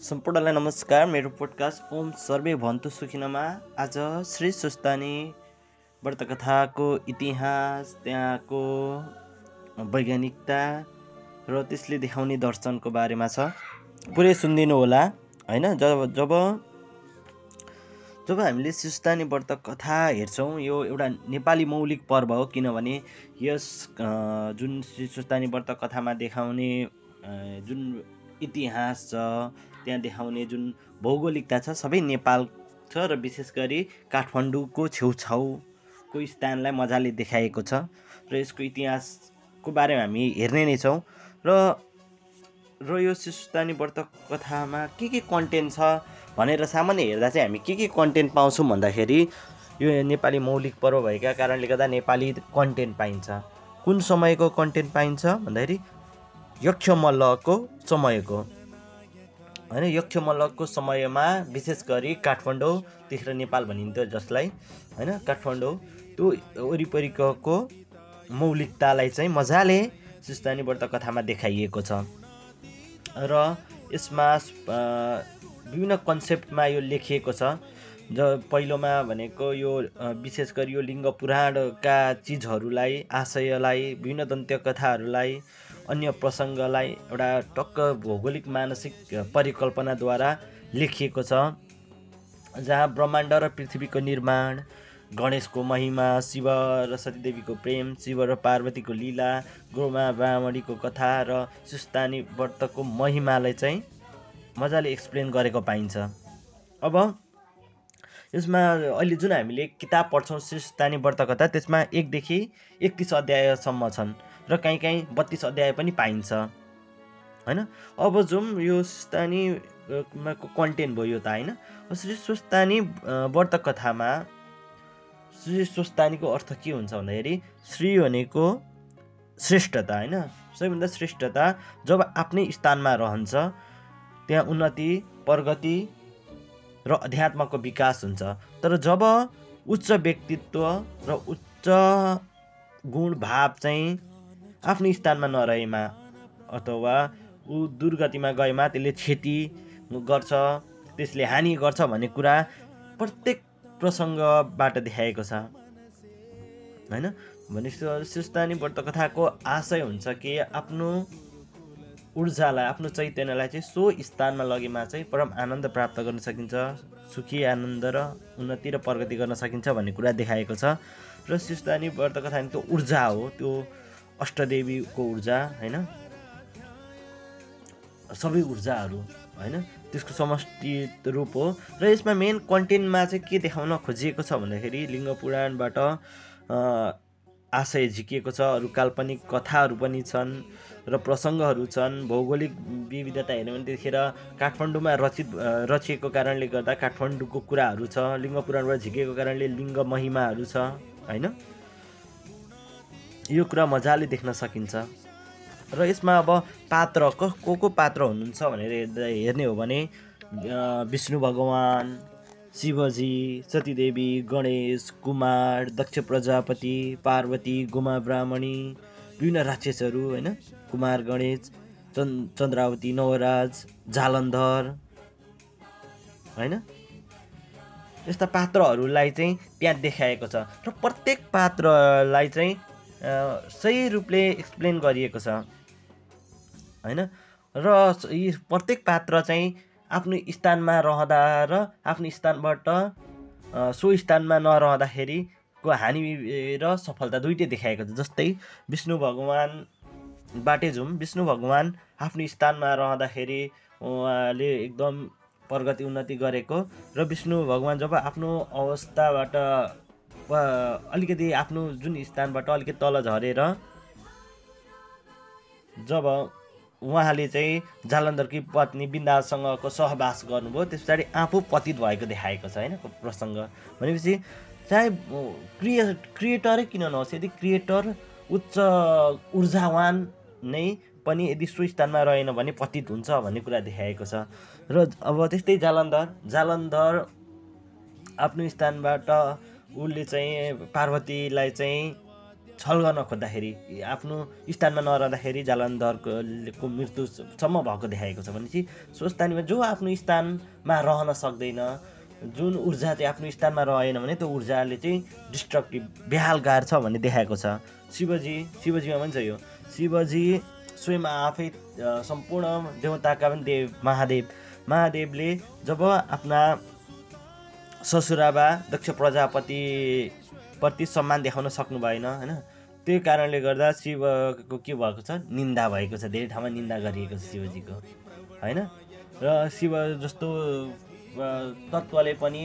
सम्पूर्णलाई नमस्कार मेरो पोडकास्ट ओम सर्वे भन्तु सुखिनमा। आज श्री सुस्तानी व्रतकथाको इतिहास त्यहाँको वैज्ञानिकता र त्यसले देखाउने दर्शनको बारेमा छ। पुरै सुनिदिनु होला होइन? जब जब जब हामीले सुस्तानी व्रत कथा हेर्छौँ यो एउटा नेपाली मौलिक पर्व हो किनभने यस जुन श्री सुस्तानी व्रत कथामा देखाउने जुन इतिहास छ त्यहाँ देखाउने जुन भौगोलिकता छ सबै नेपाल छ र विशेष गरी काठमाडौँको छेउछाउको स्थानलाई मजाले देखाएको छ र यसको इतिहासको बारेमा हामी हेर्ने नै छौँ र र यो शिशुतानी व्रत कथामा के के कन्टेन्ट छ भनेर सामान्य हेर्दा चाहिँ हामी के के कन्टेन्ट पाउँछौँ भन्दाखेरि यो नेपाली मौलिक पर्व भएका कारणले गर्दा नेपाली कन्टेन्ट पाइन्छ। कुन समयको कन्टेन्ट पाइन्छ भन्दाखेरि यक्ष मल्लको समयको। होइन यक्ष मल्लको समयमा विशेष गरी काठमाडौँ त्यतिखेर नेपाल भनिन्थ्यो जसलाई होइन काठमाडौँ। त्यो वरिपरिको मौलिकतालाई चाहिँ मजाले सुस्तानी व्रत कथामा देखाइएको छ। र यसमा विभिन्न कन्सेप्टमा यो लेखिएको छ। ज पहिलोमा भनेको यो विशेष गरी यो लिङ्ग पुराणका चिजहरूलाई आशयलाई विभिन्न दन्त्य कथाहरूलाई अन्य प्रसङ्गलाई एउटा टक्क भौगोलिक मानसिक परिकल्पनाद्वारा लेखिएको छ जहाँ ब्रह्माण्ड र पृथ्वीको निर्माण गणेशको महिमा शिव र सतीदेवीको प्रेम शिव र पार्वतीको लीला गोमा ब्राह्मणीको कथा र सुस्तानी व्रतको महिमालाई चाहिँ मजाले एक्सप्लेन गरेको पाइन्छ। अब यसमा अहिले जुन हामीले किताब पढ्छौँ सुस्तानी व्रत कथा त्यसमा एकदेखि एकतिस अध्यायसम्म छन्। र काहीँ काहीँ बत्तिस अध्याय पनि पाइन्छ। होइन? अब जाउँ यो सुस्तानीको कन्टेन्ट भयो त होइन? श्री सुस्तानी व्रत कथामा श्री सुस्तानीको अर्थ के हुन्छ भन्दाखेरि श्री भनेको श्रेष्ठता होइन? सबैभन्दा श्रेष्ठता जब आफ्नै स्थानमा रहन्छ त्यहाँ उन्नति प्रगति र अध्यात्मको विकास हुन्छ। तर जब उच्च व्यक्तित्व र उच्च गुण भाव चाहिँ आफ्नो स्थानमा नरहेमा अथवा ऊ दुर्गतिमा गएमा त्यसले क्षति गर्छ त्यसले हानि गर्छ भन्ने कुरा प्रत्येक प्रसङ्गबाट देखाएको छ। होइन? भनेपछि सुस्तानी व्रत कथाको आशय हुन्छ कि आफ्नो ऊर्जालाई आफ्नो चैतन्यलाई चाहिँ सो स्थानमा लगेमा चाहिँ परम आनन्द प्राप्त गर्न सकिन्छ सुखी आनन्द र उन्नति र प्रगति गर्न सकिन्छ भन्ने कुरा देखाएको छ। र सुस्तानी व्रत कथा त्यो ऊर्जा हो त्यो अष्टदेवीको ऊर्जा होइन? सबै ऊर्जाहरू होइन? त्यसको समष्टि रूप हो। र यसमा मेन कन्टेन्टमा चाहिँ के देखाउन खोजिएको छ भन्दाखेरि लिङ्ग पुराणबाट आशय झिकिएको छ अरू काल्पनिक कथाहरू पनि छन् र प्रसङ्गहरू छन्। भौगोलिक विविधता हेऱ्यो भने त्यतिखेर काठमाडौँमा रचित रचिएको कारणले गर्दा काठमाडौँको कुराहरू छ लिङ्ग पुराणबाट झिकेको कारणले लिङ्ग महिमाहरू छ होइन? यो कुरा मजाले देख्न सकिन्छ। र यसमा अब पात्र को को को पात्र हुनुहुन्छ भनेर हेर्दा हेर्ने हो भने विष्णु भगवान् शिवजी सतीदेवी गणेश कुमार दक्ष प्रजापति पार्वती गुमा ब्राह्मणी विभिन्न राक्षसहरू होइन? कुमार गणेश चन् चन्द्रावती नवराज जालन्धर होइन? यस्ता पात्रहरूलाई चाहिँ त्यहाँ देखाएको छ। र प्रत्येक पात्रलाई चाहिँ सही रूपले एक्सप्लेन गरिएको छ। होइन? र यी प्रत्येक पात्र चाहिँ आफ्नो स्थानमा रहँदा र आफ्नो स्थानबाट सो स्थानमा नरहँदाखेरिको हानि र सफलता दुइटै देखाएको छ। जस्तै विष्णु भगवान्बाटै जाउँ विष्णु भगवान् आफ्नो स्थानमा रहँदाखेरि उहाँले एकदम प्रगति उन्नति गरेको र विष्णु भगवान् जब आफ्नो अवस्थाबाट अलिकति आफ्नो जुन स्थानबाट अलिकति तल झरेर जब उहाँले चाहिँ जालन्धरकी पत्नी बिन्दासँगको सहवास गर्नुभयो त्यस पछाडि आफू पतित भएको देखाएको छ होइन प्रसङ्ग। भनेपछि चाहे क्रिए क्रिएटरै किन नहोस् यदि क्रिएटर उच्च ऊर्जावान नै पनि यदि सो स्थानमा रहेन भने पतित हुन्छ भन्ने कुरा देखाएको छ। र अब त्यस्तै जालन्धर जालन्धर आफ्नो स्थानबाट उसले चाहिँ पार्वतीलाई चाहिँ छल गर्न खोज्दाखेरि आफ्नो स्थानमा नरहँदाखेरि जालन्धरको मृत्युसम्म भएको देखाएको छ भनेपछि स्वस्थानीमा जो आफ्नो स्थानमा रहन सक्दैन जुन ऊर्जा चाहिँ आफ्नो स्थानमा रहेन भने त्यो ऊर्जाले चाहिँ डिस्ट्रक्टिभ बेहाल गार्छ भन्ने देखाएको छ। शिवजी शिवजीमा पनि छ यो। शिवजी स्वयं आफै सम्पूर्ण देवताका पनि देव महादेव। महादेवले जब आफ्ना ससुराबा दक्ष प्रजापति प्रति सम्मान देखाउन सक्नु भएन होइन? त्यही कारणले गर्दा शिवको के भएको छ? निन्दा भएको छ धेरै ठाउँमा निन्दा गरिएको छ शिवजीको होइन? र शिव जस्तो तत्त्वले पनि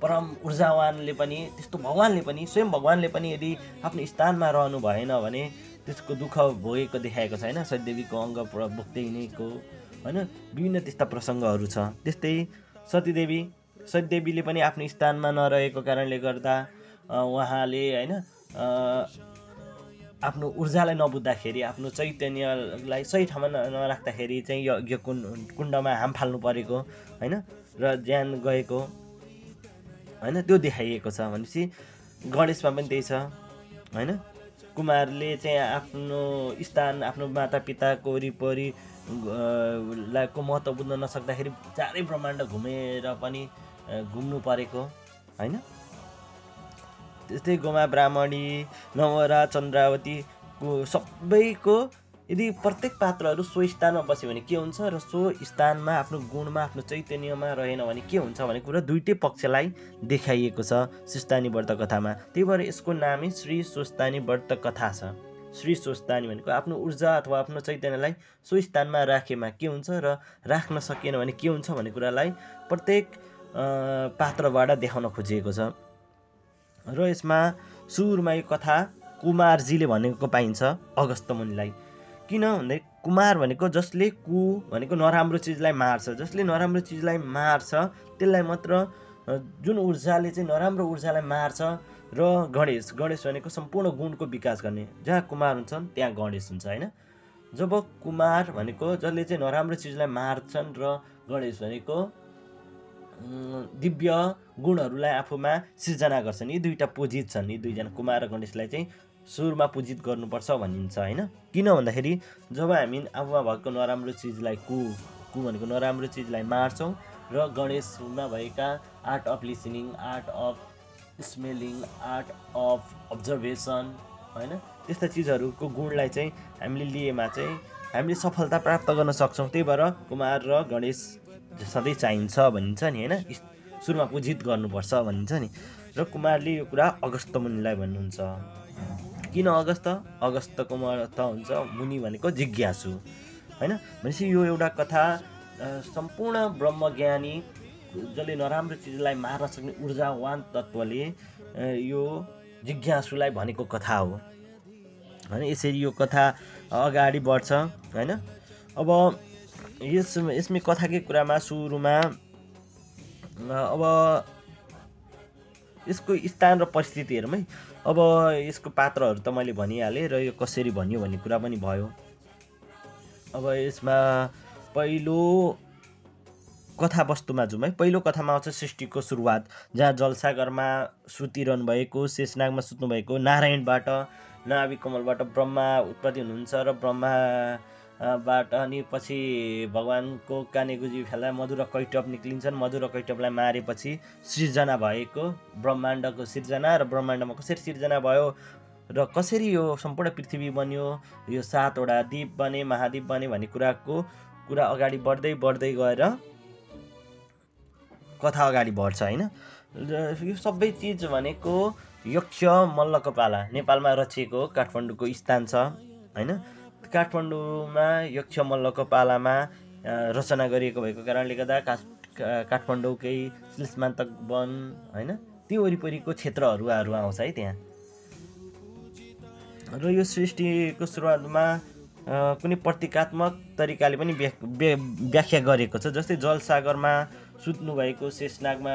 परम ऊर्जावानले पनि त्यस्तो भगवान्ले पनि स्वयं भगवान्ले पनि यदि आफ्नो स्थानमा रहनु भएन भने त्यसको दुःख भोगेको देखाएको छ होइन? सत्यदेवीको अङ्ग बोक्दै नैको होइन? विभिन्न त्यस्ता प्रसङ्गहरू छ। त्यस्तै सतीदेवी सतीदेवीले पनि आफ्नो स्थानमा नरहेको कारणले गर्दा उहाँले होइन आफ्नो ऊर्जालाई नबुझ्दाखेरि आफ्नो चैतन्यलाई सही ठाउँमा नराख्दाखेरि चाहिँ यज्ञ कुण्ड कुण्डमा हाम फाल्नु परेको होइन र ज्यान गएको होइन त्यो देखाइएको छ भनेपछि गणेशमा पनि त्यही छ होइन। कुमारले चाहिँ आफ्नो स्थान आफ्नो मातापिताको वरिपरि को महत्त्व बुझ्न नसक्दाखेरि चारै ब्रह्माण्ड घुमेर पनि घुम्नु परेको होइन? त्यस्तै गोमा ब्राह्मणी नवरा चन्द्रावतीको सबैको यदि प्रत्येक पात्रहरू सो स्थानमा बस्यो भने के हुन्छ र सो स्थानमा आफ्नो गुणमा आफ्नो चैतन्यमा रहेन भने के हुन्छ भन्ने कुरा दुइटै पक्षलाई देखाइएको छ सुस्तानी व्रत कथामा। त्यही भएर यसको नामै श्री सुस्तानी व्रत कथा छ। श्री स्वस्तानी भनेको आफ्नो ऊर्जा अथवा आफ्नो चैतन्यलाई सो स्थानमा राखेमा के हुन्छ र राख्न सकिएन भने के हुन्छ भन्ने कुरालाई प्रत्येक पात्रबाट देखाउन खोजिएको छ। र यसमा सुरुमा यो कथा कुमारजीले भनेको पाइन्छ अगस्त मुनिलाई। किन भन्दा कुमार भनेको जसले कु भनेको नराम्रो चिजलाई मार्छ जसले नराम्रो चिजलाई मार्छ त्यसलाई मात्र जुन ऊर्जाले चाहिँ नराम्रो ऊर्जालाई मार्छ र गणेश गणेश भनेको सम्पूर्ण गुणको विकास गर्ने। जहाँ कुमार हुन्छन् त्यहाँ गणेश हुन्छ होइन? जब कुमार भनेको जसले चाहिँ नराम्रो चिजलाई मार्छन् र गणेश भनेको दिव्य गुणहरूलाई आफूमा सिर्जना गर्छन् यी दुईवटा पूजित छन्। यी दुईजना कुमार र गणेशलाई चाहिँ सुरुमा पूजित गर्नुपर्छ भनिन्छ होइन? किन भन्दाखेरि जब हामी आफूमा भएको नराम्रो चिजलाई कु कु भनेको नराम्रो चिजलाई मार्छौँ र गणेशमा भएका art of listening art of smelling art of observation होइन? त्यस्ता चिजहरूको गुणलाई चाहिँ हामीले लिएमा चाहिँ हामीले सफलता प्राप्त गर्न सक्छौँ। त्यही भएर कुमार र गणेश सधैँ चाहिन्छ भनिन्छ नि होइन? सुरुमा पूजित गर्नुपर्छ भनिन्छ नि। र कुमारले यो कुरा अगस्त मुनिलाई भन्नुहुन्छ। किन अगस्त? अगस्तको अर्थ हुन्छ मुनि भनेको जिज्ञासु होइन? भनेपछि यो एउटा कथा सम्पूर्ण ब्रह्मज्ञानी जसले नराम्रो चिजलाई मार्न सक्ने ऊर्जावान तत्त्वले यो जिज्ञासुलाई भनेको कथा हो। होइन यसरी यो कथा अगाडि बढ्छ होइन? अब यस यसमै कथाकै कुरामा सुरुमा अब यसको स्थान र परिस्थिति हेरौँ है अब यसको पात्रहरू त मैले भनिहालेँ र यो कसरी भनियो भन्ने कुरा पनि भयो। अब यसमा पहिलो कथावस्तुमा जाउँ है। पहिलो कथामा आउँछ सृष्टिको सुरुवात जहाँ जलसागरमा सुतिरहनु भएको शेषनागमा सुत्नुभएको नारायणबाट नाभि कमलबाट ब्रह्मा उत्पत्ति हुनुहुन्छ र ब्रह्मा बाट अनि पछि भगवान्को कानेगुजी फेला मधुर कैटप निक्लिन्छन्। मधुर कैटपलाई मारेपछि सिर्जना भएको ब्रह्माण्डको सिर्जना र ब्रह्माण्डमा कसरी सिर्जना भयो र कसरी यो सम्पूर्ण पृथ्वी बन्यो यो सातवटा द्वीप बने महाद्वीप बने भन्ने कुराको कुरा अगाडि बढ्दै बढ्दै गएर कथा अगाडि बढ्छ होइन? यो सबै चिज भनेको यक्ष मल्लको पाला नेपालमा रचिएको काठमाडौँको स्थान छ होइन? काठमाडौँमा यक्ष मल्लको पालामा रचना गरिएको भएको कारणले गर्दा काठ काठमाडौँकै शिल्समान्तक वन होइन? त्यो वरिपरिको क्षेत्रहरूहरू आउँछ है त्यहाँ। र यो सृष्टिको सुरुवातमा कुनै प्रतीकात्मक तरिकाले पनि व्याख्या गरेको छ जस्तै जलसागरमा सुत्नु भएको शेषनागमा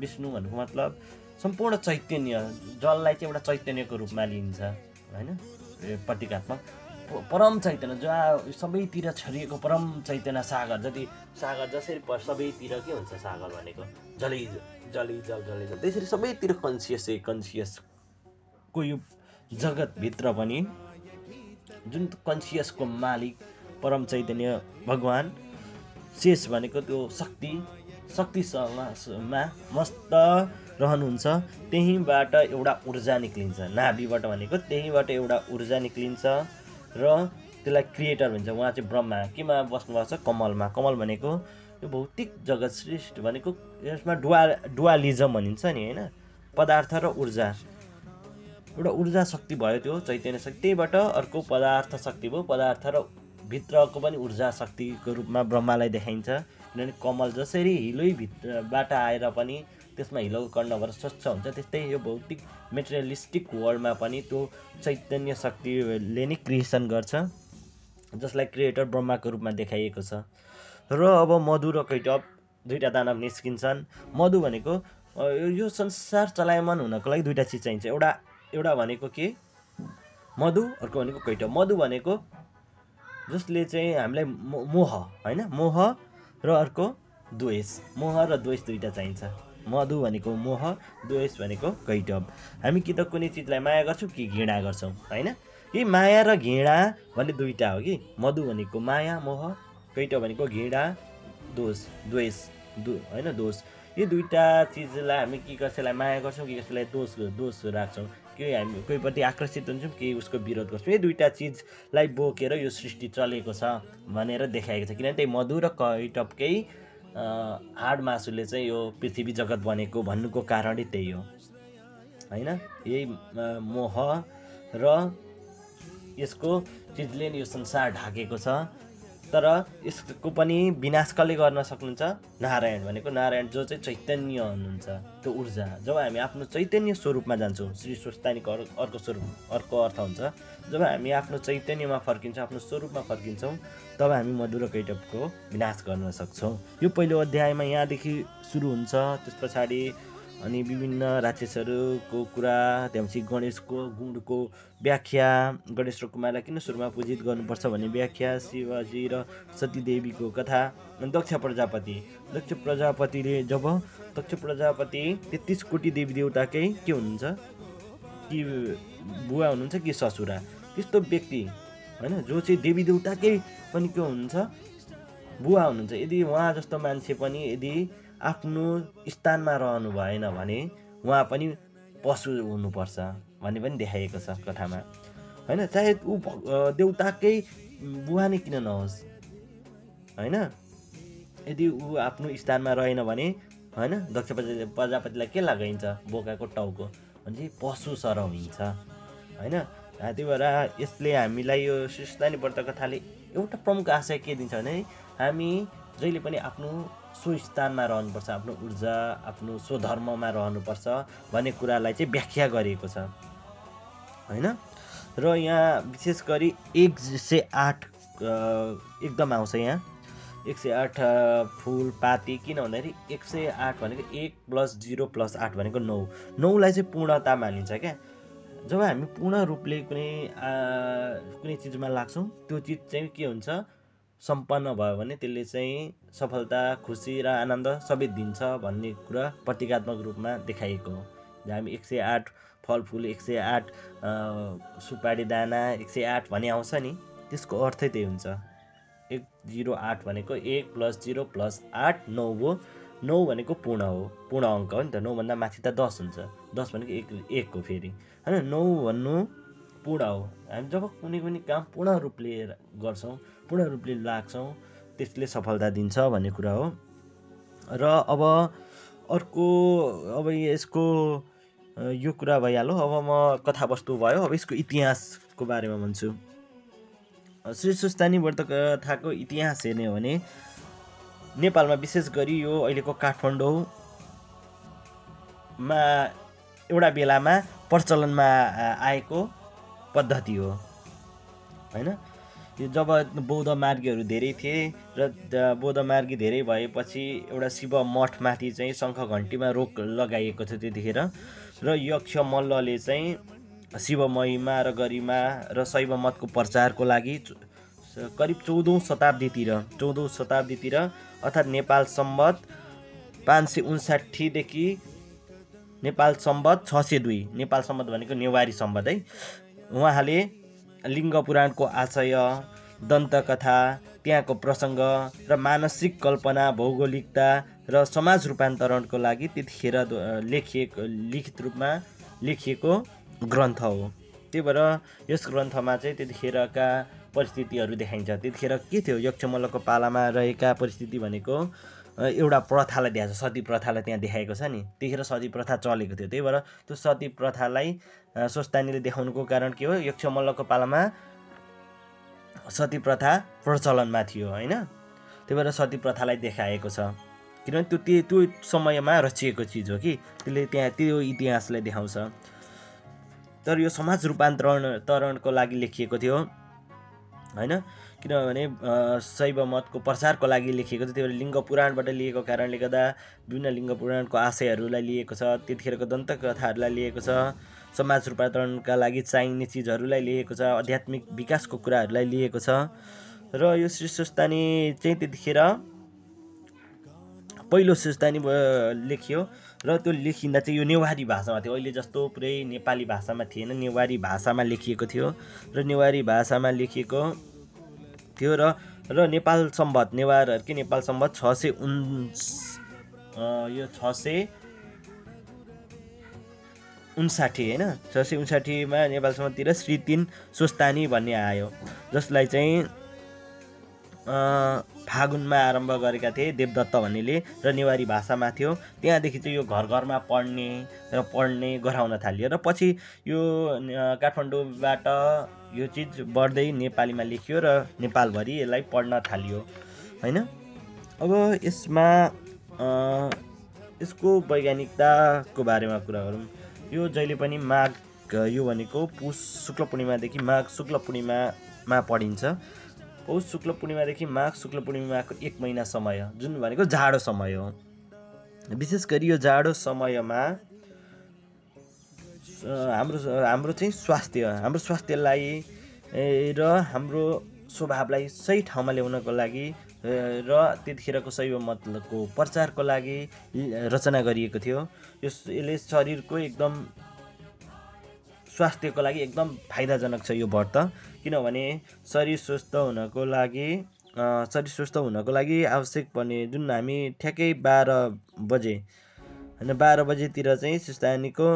विष्णु भन्नुको मतलब सम्पूर्ण चैतन्य जललाई चाहिँ एउटा चैतन्यको रूपमा लिइन्छ होइन? प्रतीकात्मक। परम चैतन्य जहाँ सबैतिर छरिएको परम चैतन्य सागर जति सागर जसरी सबैतिर के हुन्छ सागर भनेको? जलै जलै जल जलै जल। त्यसरी सबैतिर कन्सियस कन्सियस को यो जगतभित्र पनि जुन कन्सियसको मालिक परम चैतन्य भगवान् शेष भनेको त्यो शक्ति शक्तिसँगमा मस्त रहनुहुन्छ। त्यहीँबाट एउटा ऊर्जा निक्लिन्छ। नाभिबाट भनेको त्यहीँबाट एउटा ऊर्जा निक्लिन्छ र त्यसलाई क्रिएटर भन्छ। उहाँ चाहिँ ब्रह्मा केमा बस्नुभएको छ कमलमा। कमल भनेको यो भौतिक जगत सृष्टि भनेको यसमा डुवा डुवालिजम भनिन्छ नि होइन? पदार्थ र ऊर्जा। एउटा ऊर्जा शक्ति भयो त्यो चैतन्य शक्ति। त्यहीबाट अर्को पदार्थ शक्ति भयो। पदार्थ र भित्रको पनि ऊर्जा शक्तिको रूपमा ब्रह्मालाई देखाइन्छ। किनभने कमल जसरी हिलै भित्रबाट आएर पनि त्यसमा हिलोको कर्ण स्वच्छ हुन्छ। त्यस्तै यो भौतिक मेटेरियलिस्टिक वर्ल्डमा पनि त्यो चैतन्य शक्तिले नै क्रिएसन गर्छ जसलाई क्रिएटर ब्रह्माको रूपमा देखाइएको छ। र अब मधु र कैटप दुईवटा दानव निस्किन्छन्। मधु भनेको यो संसार चलायमान हुनको लागि दुईवटा चिज चाहिन्छ। एउटा एउटा भनेको के? मधु अर्को भनेको कैटप मधु भनेको जसले चाहिँ हामीलाई मोह होइन? मोह र अर्को द्वेष। मोह र द्वेष दुईवटा चाहिन्छ। मधु भनेको मोह द्वेष भनेको कैटब हामी कि त कुनै चिजलाई माया गर्छौँ कि घृणा गर्छौँ होइन? यी माया र घृणा भन्ने दुईवटा हो कि? मधु भनेको माया मोह कैटब भनेको घृणा दोष द्वेष दु होइन दोष। यो दुईवटा चिजलाई हामी कि कसैलाई माया गर्छौँ कि कसैलाई दोष दोष राख्छौँ केही हामी कोहीप्रति आकर्षित हुन्छौँ केही उसको विरोध गर्छौँ। यो दुईवटा चिजलाई बोकेर यो सृष्टि चलेको छ भनेर देखाएको छ। किनभने त्यही मधु र कैटपकै हाड मासुले चाहिँ यो पृथ्वी जगत बनेको भन्नुको कारणै त्यही हो। होइन? यही मोह र यसको चिजले यो संसार ढाकेको छ। तर यसको पनि विनाश कसले गर्न सक्नुहुन्छ? नारायण भनेको नारायण जो चाहिँ चैतन्य हुनुहुन्छ त्यो ऊर्जा। जब हामी आफ्नो चैतन्य स्वरूपमा जान्छौँ श्री स्वस्तानीको अर्को स्वरूप अर्को अर्थ हुन्छ। जब हामी आफ्नो चैतन्यमा फर्किन्छौँ आफ्नो स्वरूपमा फर्किन्छौँ तब हामी मधुर कैटपको विनाश गर्न सक्छौँ। यो पहिलो अध्यायमा यहाँदेखि सुरु हुन्छ त्यस पछाडि अनि विभिन्न राक्षसहरूको कुरा त्यसपछि गणेशको गुणको व्याख्या गणेश र कुमारलाई किन सुरुमा पूजित गर्नुपर्छ भन्ने व्याख्या शिवजी र सतीदेवीको कथा अनि दक्ष प्रजापति। दक्ष प्रजापतिले जब दक्ष प्रजापति तेत्तिस कोटी देवी देवताकै के हुनुहुन्छ? कि बुवा हुनुहुन्छ कि ससुरा? त्यस्तो व्यक्ति होइन जो चाहिँ देवी देवताकै पनि के हुनुहुन्छ? बुवा हुनुहुन्छ। यदि उहाँ जस्तो मान्छे पनि यदि आफ्नो स्थानमा रहनु भएन भने उहाँ पनि पशु हुनुपर्छ भन्ने पनि देखाइएको छ कथामा। होइन चाहे ऊ देउताकै बुवा नै किन नहोस्? होइन? यदि ऊ आफ्नो स्थानमा रहेन भने होइन दक्ष प्रजापतिलाई के लगाइन्छ बोकाको टाउको? भने चाहिँ पशु सरह हुन्छ होइन त्यही भएर यसले हामीलाई यो सुस्तानी व्रत कथाले एउटा प्रमुख आशय के दिन्छ भने हामी जहिले पनि आफ्नो स्थानमा रहनुपर्छ आफ्नो ऊर्जा आफ्नो स्वधर्ममा रहनुपर्छ भन्ने कुरालाई चाहिँ व्याख्या गरिएको छ। होइन? र यहाँ विशेष गरी एक सय आठ एकदम आउँछ यहाँ। एक सय आठ फुल पाती किन भन्दाखेरि एक सय आठ भनेको एक प्लस जिरो प्लस आठ भनेको नौ। नौलाई चाहिँ पूर्णता मानिन्छ क्या। जब हामी पूर्ण रूपले कुनै कुनै चिजमा लाग्छौँ त्यो चिज चाहिँ के हुन्छ? सम्पन्न भयो भने त्यसले चाहिँ सफलता खुसी र आनन्द सबै दिन्छ भन्ने कुरा प्रतीकात्मक रूपमा देखाइएको हो। हामी एक सय आठ फलफुल एक सय आठ सुपारी दाना एक सय आठ भन्ने आउँछ नि त्यसको अर्थै त्यही हुन्छ। एक जिरो आठ भनेको एक प्लस जिरो प्लस आठ नौ हो। नौ भनेको पूर्ण हो। पूर्ण अङ्क हो नि त। नौभन्दा माथि त दस हुन्छ। दस भनेको एक एक हो फेरि। होइन नौ भन्नु पूर्ण हो। हामी जब कुनै पनि काम पूर्ण रूपले गर्छौँ पूर्ण रूपले लाग्छौँ त्यसले सफलता दिन्छ भन्ने कुरा हो। र अब अर्को अब यसको यो कुरा भइहाल्यो। अब म कथावस्तु भयो अब यसको इतिहासको बारेमा भन्छु। श्री सुस्तानी व्रत कथाको इतिहास हेर्ने हो भने नेपालमा विशेष गरी यो अहिलेको काठमाडौँमा एउटा बेलामा प्रचलनमा आएको पद्धति हो। होइन? यो जब बौद्ध मार्गीहरू धेरै थिए र बौद्ध मार्गी धेरै भएपछि एउटा शिव मठमाथि चाहिँ शङ्ख घन्टीमा रोक लगाइएको थियो त्यतिखेर र यक्ष मल्लले चाहिँ शिव महिमा र गरिमा र शैव मतको प्रचारको लागि करिब चौधौँ शताब्दीतिर चौधौँ शताब्दीतिर अर्थात् नेपाल सम्बत पाँच सय उन्साठीदेखि नेपाल सम्बत छ सय दुई नेपाल सम्बत भनेको नेवारी सम्बत है। उहाँले लिङ्ग पुराणको आशय दन्तकथा त्यहाँको प्रसङ्ग र मानसिक कल्पना भौगोलिकता र समाज रूपान्तरणको लागि त्यतिखेर लेखिएको लिखित रूपमा लेखिएको ग्रन्थ हो। त्यही भएर यस ग्रन्थमा चाहिँ त्यतिखेरका परिस्थितिहरू देखाइन्छ। त्यतिखेर के थियो? यक्षमल्लको पालामा रहेका परिस्थिति भनेको एउटा प्रथालाई देखाएको छ। सती प्रथालाई त्यहाँ देखाएको छ नि। त्यतिखेर सती प्रथा चलेको थियो। त्यही भएर त्यो सती प्रथालाई स्वस्तानीले देखाउनुको कारण के हो? यक्षमल्लको पालामा सती प्रथा प्रचलनमा थियो होइन? त्यही भएर सती प्रथालाई देखाएको छ। किनभने त्यो त्यो समयमा रचिएको चिज हो कि। त्यसले त्यहाँ त्यो इतिहासलाई देखाउँछ। तर यो समाज रूपान्तरण तरणको लागि लेखिएको थियो होइन? किनभने शैव मतको प्रचारको लागि लेखिएको थियो त्यो लिङ्ग पुराणबाट लिएको कारणले गर्दा विभिन्न लिङ्ग पुराणको आशयहरूलाई लिएको छ। त्यतिखेरको दन्तकथाहरूलाई लिएको छ। समाज रूपान्तरणका लागि चाहिने चिजहरूलाई लिएको छ। आध्यात्मिक विकासको कुराहरूलाई लिएको छ। र यो श्री सुस्तानी चाहिँ त्यतिखेर पहिलो सुस्तानी लेखियो। र त्यो लेखिँदा चाहिँ यो नेवारी भाषामा थियो। अहिले जस्तो पुरै नेपाली भाषामा थिएन। नेवारी भाषामा लेखिएको थियो। र नेवारी भाषामा लेखिएको थियो र र नेपाल सम्बत नेवारहरूकै नेपाल सम्बत छ सय उन्स यो छ सय उन्साठी होइन? छ सय उन्साठीमा नेपाल श्री तिन स्वस्तानी भन्ने आयो। जसलाई चाहिँ फागुनमा आरम्भ गरेका थिए देवदत्त भन्नेले र नेवारी भाषामा थियो। त्यहाँदेखि चाहिँ यो घर घरमा पढ्ने र पढ्ने गराउन थालियो। र पछि यो काठमाडौँबाट यो चिज बढ्दै नेपालीमा लेखियो र नेपालभरि यसलाई पढ्न थालियो होइन? अब यसमा यसको वैज्ञानिकताको बारेमा कुरा गरौँ। यो जहिले पनि माघ यो भनेको पुष शुक्ल पूर्णिमादेखि माघ शुक्ल पूर्णिमामा पढिन्छ। पौष शुक्ल पूर्णिमादेखि माघ शुक्ल पूर्णिमाको एक महिना समय जुन भनेको जाडो समय हो। विशेष गरी यो जाडो समयमा हाम्रो हाम्रो चाहिँ स्वास्थ्य हाम्रो स्वास्थ्यलाई र हाम्रो स्वभावलाई सही ठाउँमा ल्याउनको लागि र त्यतिखेरको शैव मतको प्रचारको लागि रचना गरिएको थियो। यो यसले शरीरको एकदम स्वास्थ्यको लागि एकदम फाइदाजनक छ यो व्रत। किनभने शरीर स्वस्थ हुनको लागि शरीर स्वस्थ हुनको लागि आवश्यक पर्ने जुन हामी ठ्याक्कै बाह्र बजे होइन बाह्र बजेतिर चाहिँ सुस्तानीको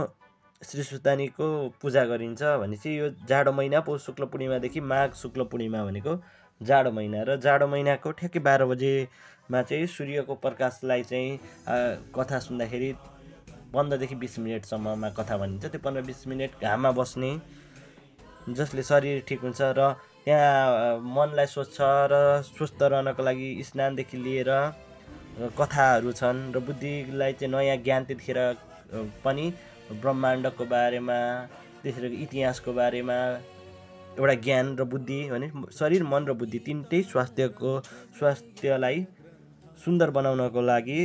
श्री सुस्तानीको पूजा गरिन्छ भने यो जाडो महिना पौष शुक्ल पूर्णिमादेखि माघ शुक्ल पूर्णिमा भनेको जाडो महिना र जाडो महिनाको ठ्याक्कै बाह्र बजेमा चाहिँ सूर्यको प्रकाशलाई चाहिँ कथा सुन्दाखेरि पन्ध्रदेखि बिस मिनटसम्ममा कथा भनिन्छ। त्यो पन्ध्र बिस मिनट घाममा बस्ने जसले शरीर ठिक हुन्छ र त्यहाँ मनलाई स्वच्छ र स्वस्थ रहनको लागि स्नानदेखि लिएर कथाहरू छन् र बुद्धिलाई चाहिँ नयाँ ज्ञान त्यतिखेर पनि ब्रह्माण्डको बारेमा त्यसरी इतिहासको बारेमा एउटा ज्ञान र बुद्धि भने शरीर मन र बुद्धि तिनटै स्वास्थ्यको स्वास्थ्यलाई सुन्दर बनाउनको लागि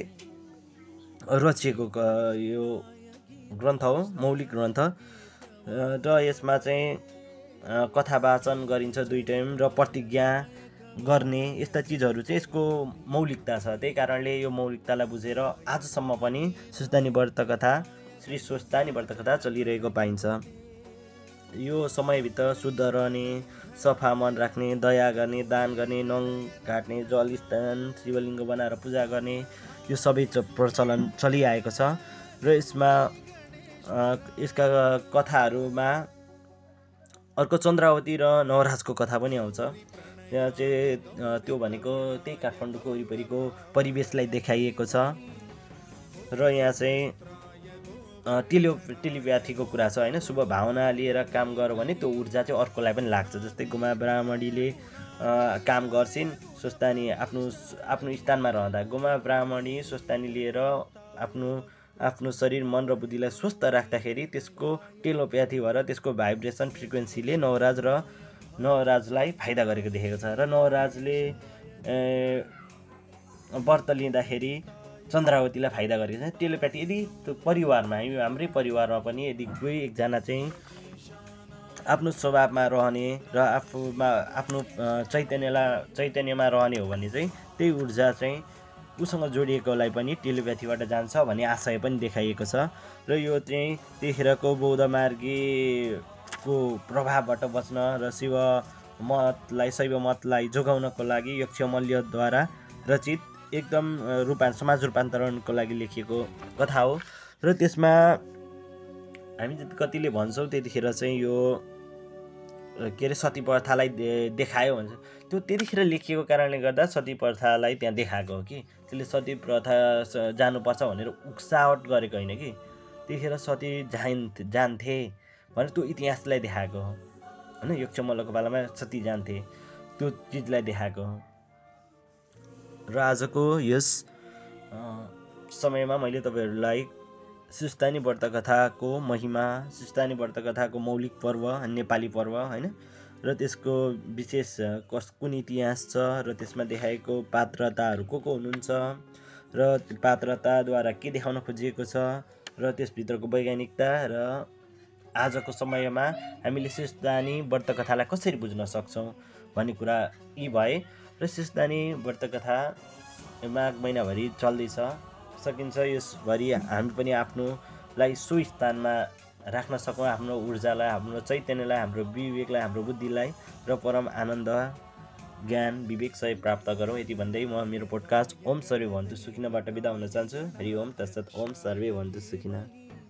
रचिएको यो ग्रन्थ हो मौलिक ग्रन्थ। र यसमा चाहिँ कथा वाचन गरिन्छ दुई टाइम र प्रतिज्ञा गर्ने यस्ता चिजहरू चाहिँ यसको मौलिकता छ। त्यही कारणले यो मौलिकतालाई बुझेर आजसम्म पनि सुस्तानी व्रत कथा श्री स्वस्थानी व्रत कथा चलिरहेको पाइन्छ। यो समयभित्र शुद्ध रहने सफा मन राख्ने दया गर्ने दान गर्ने नङ काट्ने जल स्थान शिवलिङ्ग बनाएर पूजा गर्ने यो सबै प्रचलन चलिआएको छ र यसमा यसका कथाहरूमा अर्को चन्द्रावती र नवराजको कथा पनि आउँछ। त्यहाँ चाहिँ त्यो भनेको त्यही काठमाडौँको वरिपरिको परिवेशलाई देखाइएको छ। र यहाँ चाहिँ टेलियो टेलिप्याथीको कुरा छ होइन? शुभ भावना लिएर काम गर भने त्यो ऊर्जा चाहिँ अर्कोलाई पनि लाग्छ। जस्तै गुमा ब्राह्मणीले काम गर्छिन् स्वस्थानी आफ्नो आफ्नो स्थानमा रहँदा। गोमा ब्राह्मणी स्वस्थानी लिएर आफ्नो आफ्नो शरीर मन र बुद्धिलाई स्वस्थ राख्दाखेरि त्यसको टेलोप्याथी भएर त्यसको भाइब्रेसन फ्रिक्वेन्सीले नवराज र नवराजलाई फाइदा गरेको देखेको छ। र नवराजले व्रत लिँदाखेरि चन्द्रावतीलाई फाइदा गरेको छ टेलोप्याथी यदि त्यो परिवारमा हाम्रै परिवारमा पनि यदि कोही एकजना चाहिँ आफ्नो स्वभावमा रहने र आफूमा आफ्नो चैतन्यलाई चैतन्यमा रहने हो भने चाहिँ त्यही ऊर्जा चाहिँ उसँग जोडिएकोलाई पनि टेलिप्याथीबाट जान्छ भन्ने आशय पनि देखाइएको छ। र यो चाहिँ त्यतिखेरको बौद्ध मार्गीको प्रभावबाट बच्न र शिव मतलाई शैव मतलाई जोगाउनको लागि यक्षमल्यद्वारा रचित एकदम रूपा समाज रूपान्तरणको लागि लेखिएको कथा हो। र त्यसमा हामी कतिले भन्छौँ त्यतिखेर चाहिँ यो के अरे सती प्रथालाई देखायो भन्छ। त्यो त्यतिखेर लेखिएको कारणले गर्दा सती प्रथालाई त्यहाँ देखाएको हो कि। त्यसले सती प्रथा जानुपर्छ भनेर उक्सावट गरेको होइन कि। त्यतिखेर सती जान जान्थे भनेर त्यो इतिहासलाई देखाएको हो। होइन यक्ष मल्लको पालामा सती जान्थे त्यो चिजलाई देखाएको हो। र आजको यस समयमा मैले तपाईँहरूलाई सुस्तानी व्रत कथाको महिमा सुस्तानी व्रत कथाको मौलिक पर्व नेपाली पर्व होइन? र त्यसको विशेष कस कुन इतिहास छ र त्यसमा देखाएको पात्रताहरू को को हुनुहुन्छ र पात्रताद्वारा के देखाउन खोजिएको छ र त्यसभित्रको वैज्ञानिकता र आजको समयमा हामीले सिस्तानी व्रत कथालाई कसरी बुझ्न सक्छौँ भन्ने कुरा यी भए। र सिस्तानी व्रत कथा माघ महिनाभरि चल्दैछ। सकिन्छ यसभरि हामी पनि आफ्नोलाई सो स्थानमा राख्न सकौँ आफ्नो ऊर्जालाई हाम्रो चैतन्यलाई हाम्रो विवेकलाई हाम्रो बुद्धिलाई र परम आनन्द ज्ञान विवेक सही प्राप्त गरौँ। यति भन्दै म मेरो पोडकास्ट ओम सर्वे भन्छु सुकिनाबाट बिदा हुन चाहन्छु। हरि ओम तत्सत ओम सर्वे भन्छु सुकिना।